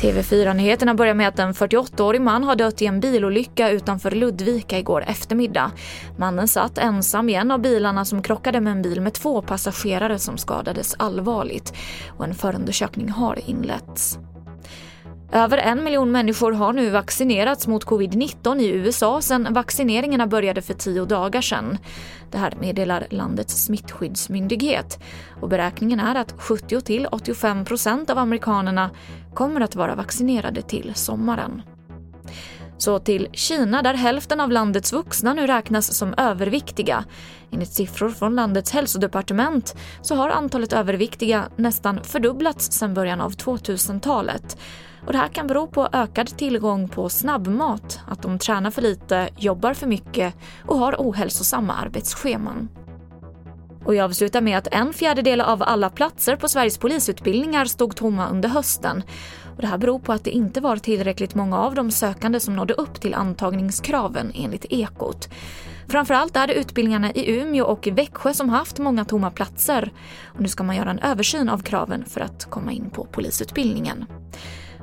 TV4-nyheterna börjar med att en 48-årig man har dött i en bilolycka utanför Ludvika igår eftermiddag. Mannen satt ensam i en av bilarna som krockade med en bil med två passagerare som skadades allvarligt och en förundersökning har inletts. Över en miljon människor har nu vaccinerats mot covid-19 i USA sedan vaccineringarna började för tio dagar sedan. Det här meddelar landets smittskyddsmyndighet. Och beräkningen är att 70-85 procent av amerikanerna kommer att vara vaccinerade till sommaren. Så till Kina där hälften av landets vuxna nu räknas som överviktiga. Enligt siffror från landets hälsodepartement så har antalet överviktiga nästan fördubblats sedan början av 2000-talet. Och det här kan bero på ökad tillgång på snabbmat, att de tränar för lite, jobbar för mycket och har ohälsosamma arbetsscheman. Och jag avslutar med att en fjärdedel av alla platser på Sveriges polisutbildningar stod tomma under hösten. Och det här beror på att det inte var tillräckligt många av de sökande som nådde upp till antagningskraven enligt Ekot. Framförallt är det utbildningarna i Umeå och Växjö som haft många tomma platser. Och nu ska man göra en översyn av kraven för att komma in på polisutbildningen.